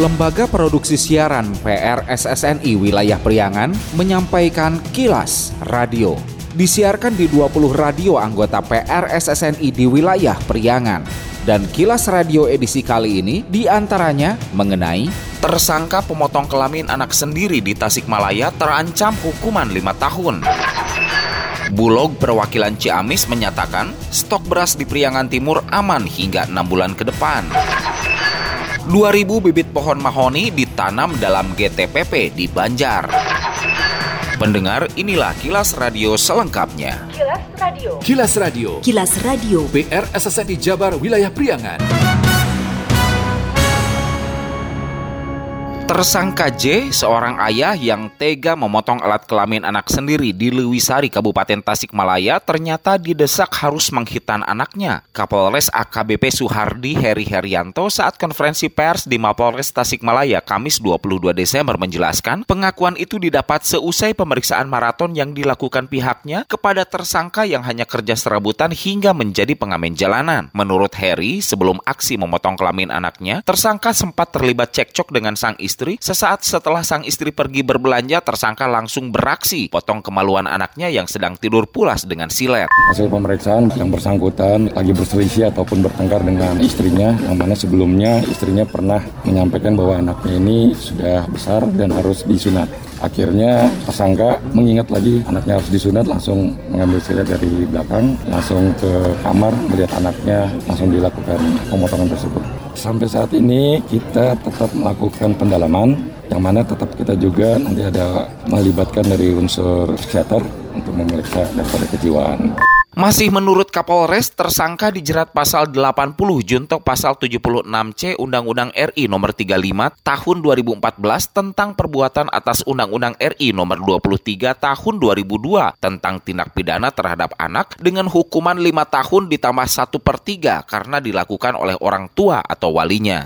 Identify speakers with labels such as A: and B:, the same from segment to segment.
A: Lembaga Produksi Siaran PRSSNI Wilayah Priangan menyampaikan kilas radio. Disiarkan di 20 radio anggota PRSSNI di wilayah Priangan. Dan kilas radio edisi kali ini di antaranya mengenai tersangka pemotong kelamin anak sendiri di Tasikmalaya terancam hukuman 5 tahun. Bulog perwakilan Ciamis menyatakan stok beras di Priangan Timur aman hingga 6 bulan ke depan. 2000 bibit pohon mahoni ditanam dalam GTPP di Banjar. Pendengar, inilah kilas radio selengkapnya.
B: Kilas Radio.
C: Kilas Radio.
D: Kilas Radio.
C: PR SSNI Jabar Wilayah Priangan.
A: Tersangka J, seorang ayah yang tega memotong alat kelamin anak sendiri di Lewisari, Kabupaten Tasikmalaya, ternyata didesak harus menghitan anaknya. Kapolres AKBP Suhardi Heri Herianto saat konferensi pers di Mapolres Tasikmalaya Kamis 22 Desember menjelaskan, pengakuan itu didapat seusai pemeriksaan maraton yang dilakukan pihaknya kepada tersangka yang hanya kerja serabutan hingga menjadi pengamen jalanan. Menurut Heri, sebelum aksi memotong kelamin anaknya, tersangka sempat terlibat cekcok dengan sang istri istri, sesaat setelah sang istri pergi berbelanja, tersangka langsung beraksi, potong kemaluan anaknya yang sedang tidur pulas dengan silet.
E: Hasil pemeriksaan yang bersangkutan lagi berselisih ataupun bertengkar dengan istrinya, yang mana sebelumnya istrinya pernah menyampaikan bahwa anaknya ini sudah besar dan harus disunat. Akhirnya tersangka mengingat lagi anaknya harus disunat, langsung mengambil silet dari belakang, langsung ke kamar melihat anaknya, langsung dilakukan pemotongan tersebut. Sampai saat ini kita tetap melakukan pendalaman yang mana tetap kita juga nanti ada melibatkan dari unsur psikiater untuk memeriksa daripada kejiwaan.
A: Masih menurut Kapolres, tersangka dijerat pasal 80 junto pasal 76C Undang-Undang RI nomor 35 tahun 2014 tentang perbuatan atas Undang-Undang RI nomor 23 tahun 2002 tentang tindak pidana terhadap anak dengan hukuman 5 tahun ditambah 1 per 3 karena dilakukan oleh orang tua atau walinya.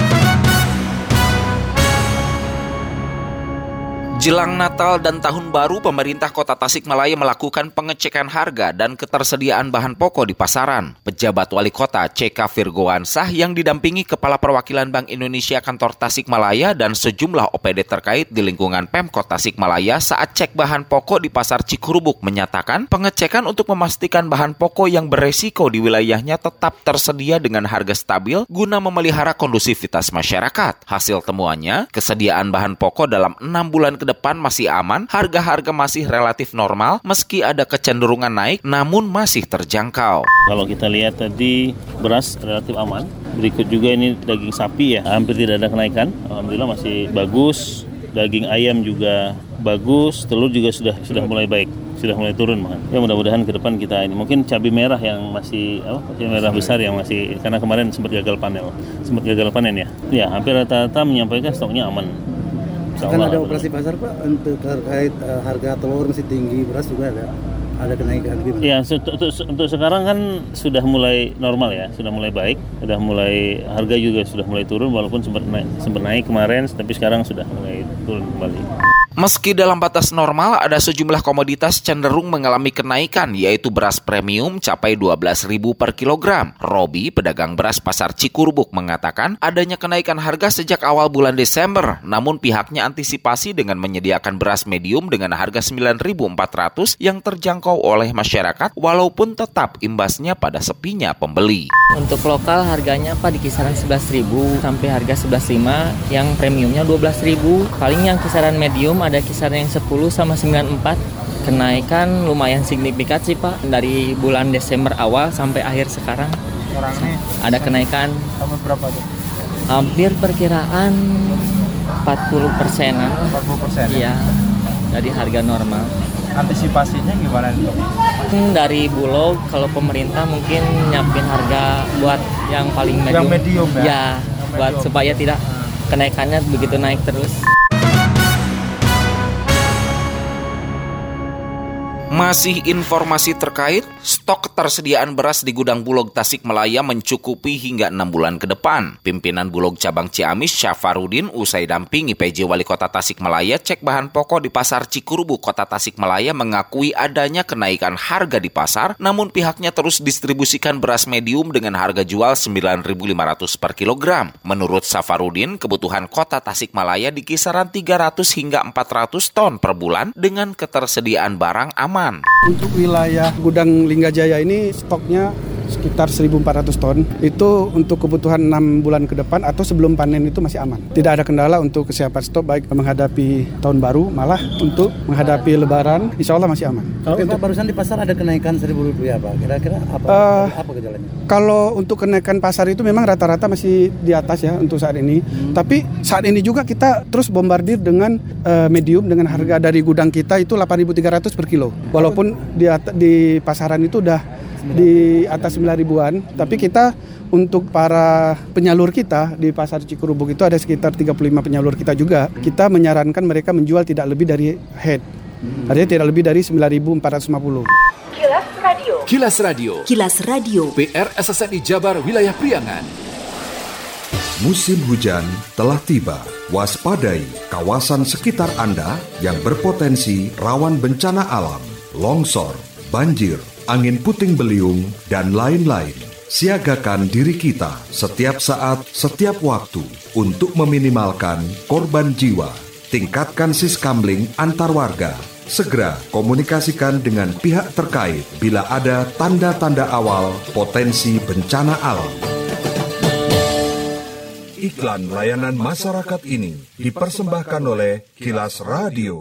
A: Jelang Natal dan Tahun Baru, pemerintah kota Tasikmalaya melakukan pengecekan harga dan ketersediaan bahan pokok di pasaran. Pejabat wali kota CK Virgoansah yang didampingi Kepala Perwakilan Bank Indonesia kantor Tasikmalaya dan sejumlah OPD terkait di lingkungan Pemkot Tasikmalaya saat cek bahan pokok di pasar Cikurubuk menyatakan pengecekan untuk memastikan bahan pokok yang beresiko di wilayahnya tetap tersedia dengan harga stabil guna memelihara kondusivitas masyarakat. Hasil temuannya, kesediaan bahan pokok dalam enam bulan ke depan masih aman, harga-harga masih relatif normal meski ada kecenderungan naik namun masih terjangkau.
F: Kalau kita lihat tadi beras relatif aman. Berikut juga ini daging sapi ya, hampir tidak ada kenaikan. Alhamdulillah masih bagus. Daging ayam juga bagus, telur juga sudah sudah mulai baik, sudah mulai turun makan. Ya mudah-mudahan ke depan kita ini mungkin cabai merah yang masih apa? Cabai merah besar yang masih karena kemarin sempat gagal panen, sempat gagal panen ya. Ya hampir rata-rata menyampaikan stoknya aman.
G: Kan ada operasi pasar Pak untuk terkait uh, harga telur masih tinggi, beras juga ada ada kenaikan gitu.
F: Ya untuk, untuk, untuk sekarang kan sudah mulai normal ya, sudah mulai baik, sudah mulai harga juga sudah mulai turun walaupun sempat naik, sempat naik kemarin, tapi sekarang sudah mulai turun kembali.
A: Meski dalam batas normal, ada sejumlah komoditas cenderung mengalami kenaikan, yaitu beras premium capai 12.000 per kilogram. Robi, pedagang beras pasar Cikurbuk, mengatakan adanya kenaikan harga sejak awal bulan Desember, namun pihaknya antisipasi dengan menyediakan beras medium dengan harga 9.400 yang terjangkau oleh masyarakat, walaupun tetap imbasnya pada sepinya pembeli.
H: Untuk lokal harganya Pak di kisaran 11.000 sampai harga 11.5, yang premiumnya 12.000. Paling yang kisaran medium ada kisaran yang 10 sama 94 kenaikan lumayan signifikan sih Pak dari bulan Desember awal sampai akhir sekarang
G: Orangnya
H: ada kenaikan
G: sama berapa tuh?
H: hampir perkiraan 40 persenan
G: 40 persen.
H: iya dari harga normal
G: Antisipasinya gimana nih?
H: Mungkin dari Bulog kalau pemerintah mungkin nyiapin harga buat yang paling medium
G: Yang medium ya?
H: ya buat
G: medium.
H: supaya tidak kenaikannya begitu naik terus
A: Masih informasi terkait stok ketersediaan beras di gudang Bulog Tasikmalaya mencukupi hingga enam bulan ke depan. Pimpinan Bulog Cabang Ciamis Syafarudin usai dampingi PJ Wali Kota Tasikmalaya cek bahan pokok di Pasar Cikurubu Kota Tasikmalaya mengakui adanya kenaikan harga di pasar, namun pihaknya terus distribusikan beras medium dengan harga jual 9.500 per kilogram. Menurut Safarudin, kebutuhan Kota Tasikmalaya di kisaran 300 hingga 400 ton per bulan dengan ketersediaan barang aman
B: Untuk wilayah gudang Linggajaya ini stoknya sekitar 1.400 ton itu untuk kebutuhan enam bulan ke depan atau sebelum panen itu masih aman. Tidak ada kendala untuk kesiapan stok baik menghadapi tahun baru malah untuk menghadapi lebaran insya Allah masih aman.
G: Kalau untuk barusan di pasar ada kenaikan 1.000 rupiah Pak, kira-kira apa, uh, apa gejalanya?
B: Kalau untuk kenaikan pasar itu memang rata-rata masih di atas ya untuk saat ini. Hmm. Tapi saat ini juga kita terus bombardir dengan uh, medium dengan harga dari gudang kita itu 8.300 per kilo. Walaupun di, di pasaran itu udah di atas 9 ribuan, tapi kita untuk para penyalur kita di pasar Cikurubuk itu ada sekitar 35 penyalur kita juga. Kita menyarankan mereka menjual tidak lebih dari head. Artinya tidak lebih dari 9.450.
C: Kilas Radio. Kilas Radio.
D: Kilas Radio.
C: PR SSNI Jabar Wilayah Priangan.
I: Musim hujan telah tiba. Waspadai kawasan sekitar Anda yang berpotensi rawan bencana alam, longsor, banjir, angin puting beliung, dan lain-lain. Siagakan diri kita setiap saat, setiap waktu untuk meminimalkan korban jiwa. Tingkatkan siskamling antar warga. Segera komunikasikan dengan pihak terkait bila ada tanda-tanda awal potensi bencana alam. Iklan layanan masyarakat ini dipersembahkan oleh Kilas Radio.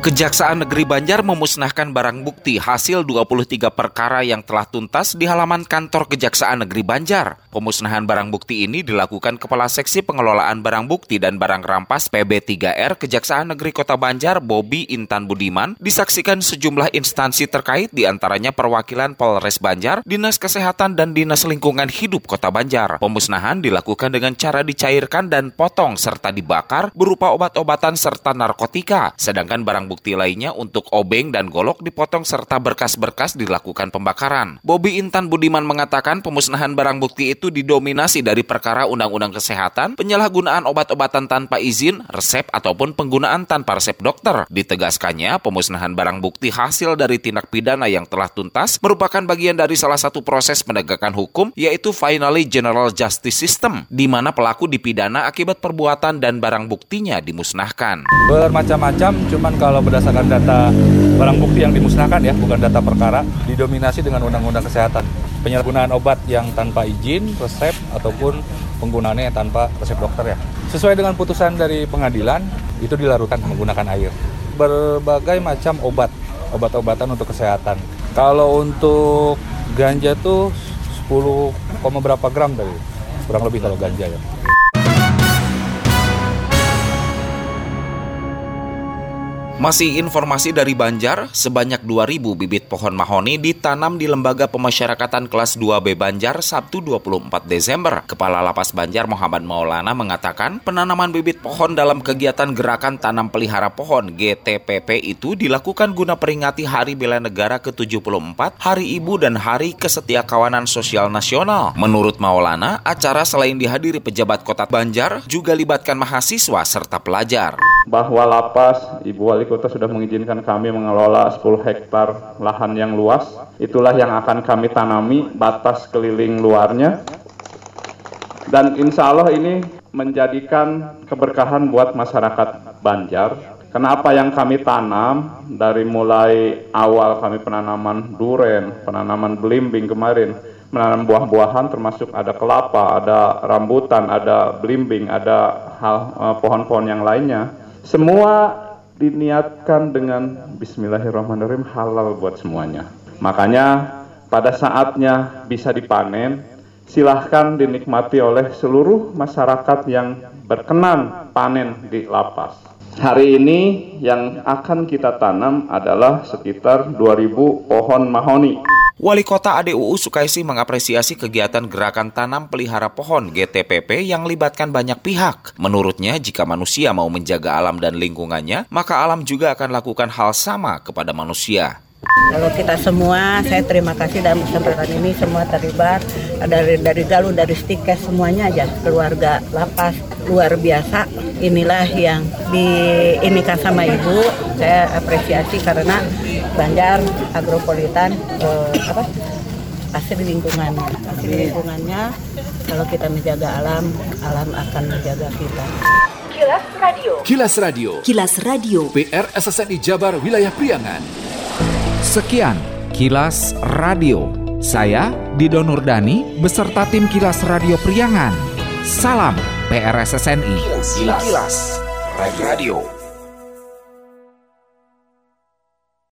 A: Kejaksaan Negeri Banjar memusnahkan barang bukti hasil 23 perkara yang telah tuntas di halaman kantor Kejaksaan Negeri Banjar. Pemusnahan barang bukti ini dilakukan Kepala Seksi Pengelolaan Barang Bukti dan Barang Rampas PB3R Kejaksaan Negeri Kota Banjar Bobby Intan Budiman disaksikan sejumlah instansi terkait di antaranya perwakilan Polres Banjar, Dinas Kesehatan dan Dinas Lingkungan Hidup Kota Banjar. Pemusnahan dilakukan dengan cara dicairkan dan potong serta dibakar berupa obat-obatan serta narkotika. Sedangkan barang bukti lainnya untuk obeng dan golok dipotong serta berkas-berkas dilakukan pembakaran. Bobby Intan Budiman mengatakan pemusnahan barang bukti itu didominasi dari perkara Undang-Undang Kesehatan, penyalahgunaan obat-obatan tanpa izin, resep ataupun penggunaan tanpa resep dokter. Ditegaskannya, pemusnahan barang bukti hasil dari tindak pidana yang telah tuntas merupakan bagian dari salah satu proses penegakan hukum yaitu finally general justice system di mana pelaku dipidana akibat perbuatan dan barang buktinya dimusnahkan.
J: Bermacam-macam, cuman kalau kalau berdasarkan data barang bukti yang dimusnahkan ya, bukan data perkara, didominasi dengan undang-undang kesehatan. Penyalahgunaan obat yang tanpa izin, resep, ataupun penggunaannya tanpa resep dokter ya. Sesuai dengan putusan dari pengadilan, itu dilarutkan menggunakan air. Berbagai macam obat, obat-obatan untuk kesehatan. Kalau untuk ganja tuh 10, berapa gram tadi? Kurang lebih kalau ganja ya.
A: Masih informasi dari Banjar, sebanyak 2.000 bibit pohon mahoni ditanam di Lembaga Pemasyarakatan Kelas 2B Banjar Sabtu 24 Desember. Kepala Lapas Banjar Muhammad Maulana mengatakan penanaman bibit pohon dalam kegiatan Gerakan Tanam Pelihara Pohon GTPP itu dilakukan guna peringati Hari Bela Negara ke-74, Hari Ibu dan Hari Kesetiakawanan Sosial Nasional. Menurut Maulana, acara selain dihadiri pejabat kota Banjar juga libatkan mahasiswa serta pelajar.
K: Bahwa lapas, Ibu Wali Kota sudah mengizinkan kami mengelola 10 hektar lahan yang luas. Itulah yang akan kami tanami batas keliling luarnya. Dan insya Allah ini menjadikan keberkahan buat masyarakat Banjar. Karena apa yang kami tanam dari mulai awal kami penanaman duren, penanaman belimbing kemarin, menanam buah-buahan termasuk ada kelapa, ada rambutan, ada belimbing, ada hal eh, pohon-pohon yang lainnya. Semua diniatkan dengan bismillahirrahmanirrahim halal buat semuanya. Makanya pada saatnya bisa dipanen, silahkan dinikmati oleh seluruh masyarakat yang berkenan panen di lapas. Hari ini yang akan kita tanam adalah sekitar 2000 pohon mahoni.
A: Wali Kota ADUU Sukaisi mengapresiasi kegiatan gerakan tanam pelihara pohon GTPP yang libatkan banyak pihak. Menurutnya, jika manusia mau menjaga alam dan lingkungannya, maka alam juga akan lakukan hal sama kepada manusia.
D: Kalau kita semua, saya terima kasih dalam kesempatan ini semua terlibat dari dari Galuh, dari Stikes semuanya aja keluarga lapas luar biasa. Inilah yang di ini sama ibu saya apresiasi karena Banjar Agropolitan eh, apa asli lingkungannya asli lingkungannya kalau kita menjaga alam alam akan menjaga kita.
C: Kilas Radio. Kilas Radio.
L: Kilas Radio.
C: PR SSNI Jabar Wilayah Priangan.
A: Sekian Kilas Radio. Saya Dido Nurdani beserta tim Kilas Radio Priangan. Salam PRSSNI.
C: Kilas, Kilas. Radio.